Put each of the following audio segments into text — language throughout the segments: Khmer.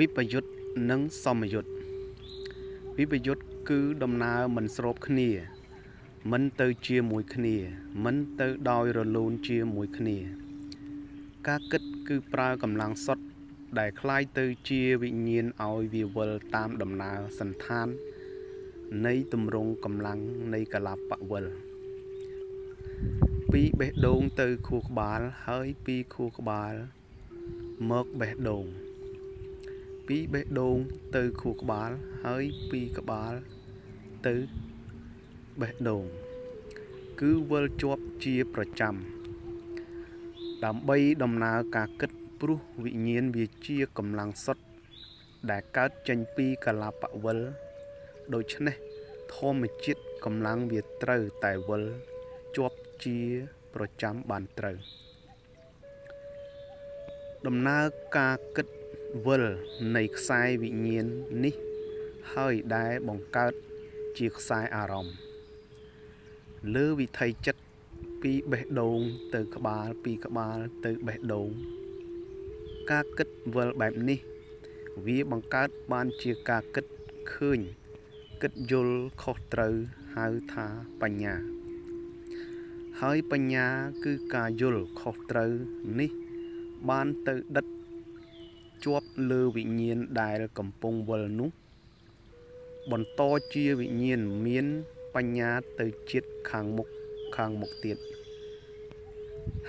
វិបយុទ្ធនិងសមយុទ្ធវិបយុទ្ធគឺដំណើរមិនស្របគ្នា មិនទៅជាមួយគ្នា មិនទៅដោយរលូនជាមួយគ្នា ការគិតគឺប្រើកម្លាំងសុទ្ធដែលคล้ายទៅជាវិញ្ញាណឲ្យវាវិលតាមដំណើរសន្តាន នៃទម្រង់កម្លាំងនៃកលាបវិលពីបេះដូងទៅខួរក្បាលហើយពីខួរក្បាលមកបេះដូង ពីបេះដូងទៅខួរក្បាលហើយពីក្បាលទៅបេះដូងគឺវិលជាប់ជាប្រចាំដើម្បីដំណើរការគិតព្រោះវិញ្ញាណវាជាកម្លាំងសុទ្ធដែលកើតចេញពីកលាបវិលដូច្នេះធម្មជាតិកម្លាំងវាត្រូវតែវិលជាប់ជាប្រចាំបានត្រូវដំណើរការគិត វិលនៃខ្សែវិញ្ញាណនេះ ហើយដែលបង្កើតជាខ្សែអារម្មណ៍លើវិថីចិត្តពីបេះដូងទៅក្បាលពីក្បាលទៅបេះដូង ការគិតវិលបែបនេះ វាបង្កើតបានជាការគិតឃើញគិតយល់ខុសត្រូវហៅថាបញ្ញា ហើយបញ្ញាគឺការយល់ខុសត្រូវនេះ បានទៅដិត ជាប់លើវិញ្ញាណដែលកំពុងវិលនោះ បន្តជាវិញ្ញាណមានបញ្ញាទៅជាតិខាងមុខខាងមុខទៀត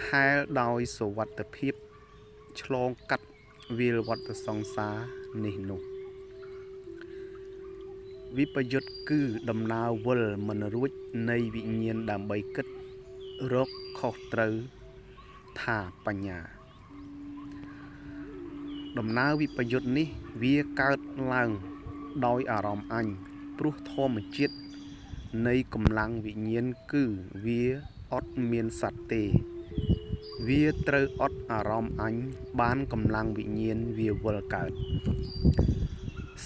ហែលដោយសវត្ថភាពឆ្លងកាត់វាលវត្តសង្សារនេះនោះវិបយុទ្ធគឺដំណើរវិលមិនរួចនៃវិញ្ញាណដើម្បីគិតរកខុសត្រូវថាបញ្ញា ដំណើរវិបយុទ្ធនេះវាកើតឡើងដោយអារម្មណ៍អញព្រោះធម្មជាតិនៃកម្លាំងវិញ្ញាណគឺវាអត់មានសត្វទេ វាត្រូវអត់អារម្មណ៍អញបានកម្លាំងវិញ្ញាណវាវិលកើត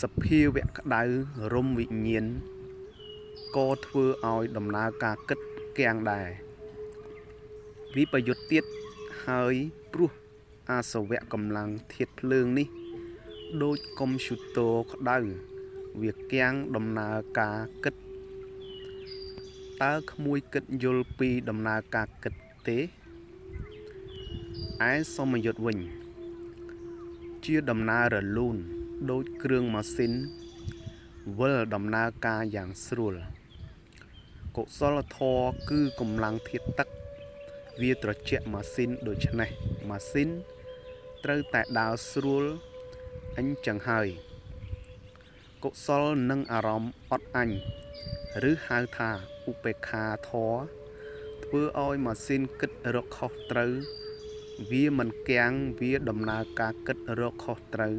សភាវៈក្តៅរំវិញ្ញាណក៏ធ្វើឲ្យដំណើរការគិតគាំងដែរវិបយុទ្ធទៀតហើយព្រោះ អាសវៈកម្លាំងធាតភ្លើងនេះដូចកុំព្យូទ័រក្តៅវាគាំងដំណើរការគិតតើក្មួយគិតយល់ពីដំណើរការគិតទេឯសមយុទ្ធវិញ ជាដំណើររលូនដូចគ្រឿងម៉ាស៊ីនវិលដំណើរការយ៉ាងស្រួលកុសលធម៌គឺកម្លាំងធាតទឹក វាត្រជាក់ម៉ាស៊ីនដូច្នេះម៉ាស៊ីន ត្រូវតែដើរស្រួលអញ្ចឹងហើយកុសលនិងអារម្មណ៍អត់អញឬហៅថាឧបេក្ខាធរធ្វើឲ្យម៉ាស៊ីនគិតរកខុសត្រូវ វាមិនគាំងវាដំណើរការគិតរកខុសត្រូវ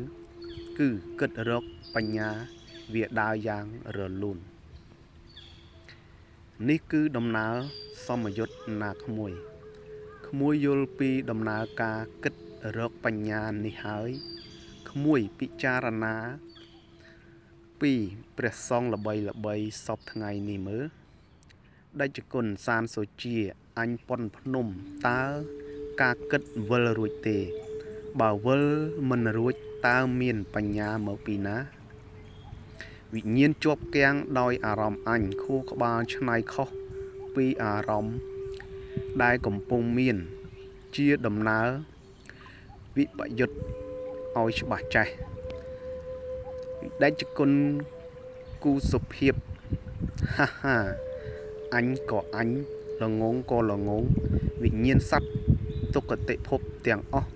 គឺគិតរកបញ្ញាវាដើរយ៉ាងរលូននេះគឺដំណើរសមយុទ្ធណាក្មួយក្មួយយល់ពីដំណើរការគិត រកបញ្ញានេះហើយក្មួយពិចារណាពីព្រះសង្ឃល្បីល្បីសពថ្ងៃនេះមើលដេចគុណសានសូជាអញប៉ុនភ្នំតើការគិតវិលរួចទេ បើវិលមិនរួចតើមានបញ្ញាមកពីណា វិញ្ញាណជាប់គាំងដោយអារម្មណ៍អញខួរក្បាលឆ្នៃខុសពីអារម្មណ៍ដែលកំពុងមាន ជាដំណើរ វិបយុទ្ធឲ្យច្បាស់ចេះដេចគុណគូសុភាពហាហាអញក៏អញល្ងងក៏ល្ងងវិញ្ញាណសัตว์ទុគតិភពទាំងអស់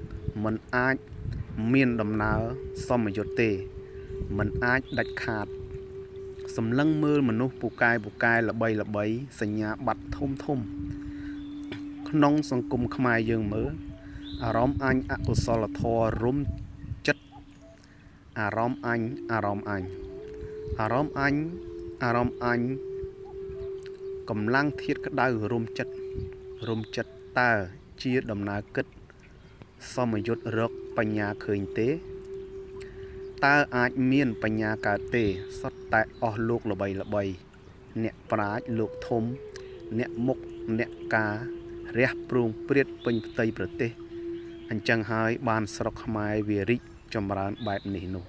มันអាចមានដំណើរសមយុទ្ធទេมันអាចដាច់ខាតសម្លឹងមើលមនុស្សពូកែពូកែល្បីល្បីសញ្ញាបត្រធំធំក្នុងសង្គមខ្មែរយើងមើល អារម្មណ៍អញអកុសលធម៌រុំចិត្តអារម្មណ៍អញអារម្មណ៍អញអារម្មណ៍អញអារម្មណ៍អញកម្លាំងធាតក្តៅរុំចិត្តរុំចិត្តតើជាដំណើរគិត សមយុទ្ធរកបញ្ញាឃើញទេតើអាចមានបញ្ញាកើតទេសុទ្ធតែអស់លោកល្បីល្បី អ្នកប្រាជ្ញលោកធំ អ្នកមុខអ្នកការរះព្រួងព្រាតពេញផ្ទៃប្រទេស អញ្ចឹងហើយបានស្រុកខ្មែរវារីកចម្រើនបែបនេះនោះ